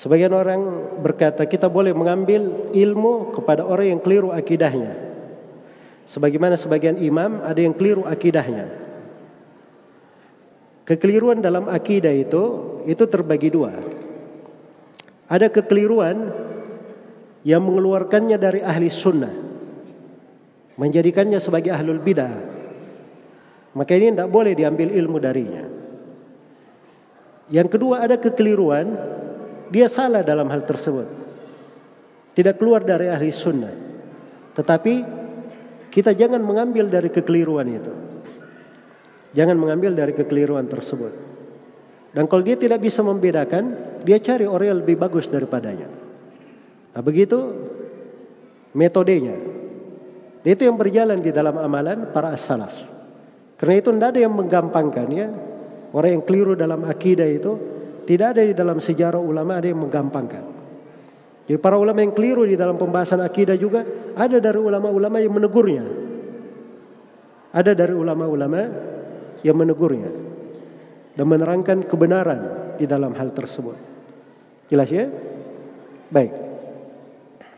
Sebagian orang berkata kita boleh mengambil ilmu kepada orang yang keliru akidahnya. Sebagaimana sebagian imam ada yang keliru akidahnya. Kekeliruan dalam akidah itu itu terbagi dua. Ada kekeliruan yang mengeluarkannya dari ahli sunnah, menjadikannya sebagai ahlul bidah. Maka ini tidak boleh diambil ilmu darinya. Yang kedua ada kekeliruan, dia salah dalam hal tersebut. Tidak keluar dari ahli sunnah. Tetapi kita jangan mengambil dari kekeliruan itu. Jangan mengambil dari kekeliruan tersebut. Dan kalau dia tidak bisa membedakan, dia cari orang yang lebih bagus daripadanya. Nah begitu metodenya. Itu yang berjalan di dalam amalan para as-salaf. Karena itu tidak ada yang menggampangkan ya. Orang yang keliru dalam akidah itu tidak ada di dalam sejarah ulama ada yang menggampangkan. Jadi para ulama yang keliru di dalam pembahasan akidah juga ada dari ulama-ulama yang menegurnya. Ada dari ulama-ulama yang menegurnya dan menerangkan kebenaran di dalam hal tersebut. Jelas ya? Baik.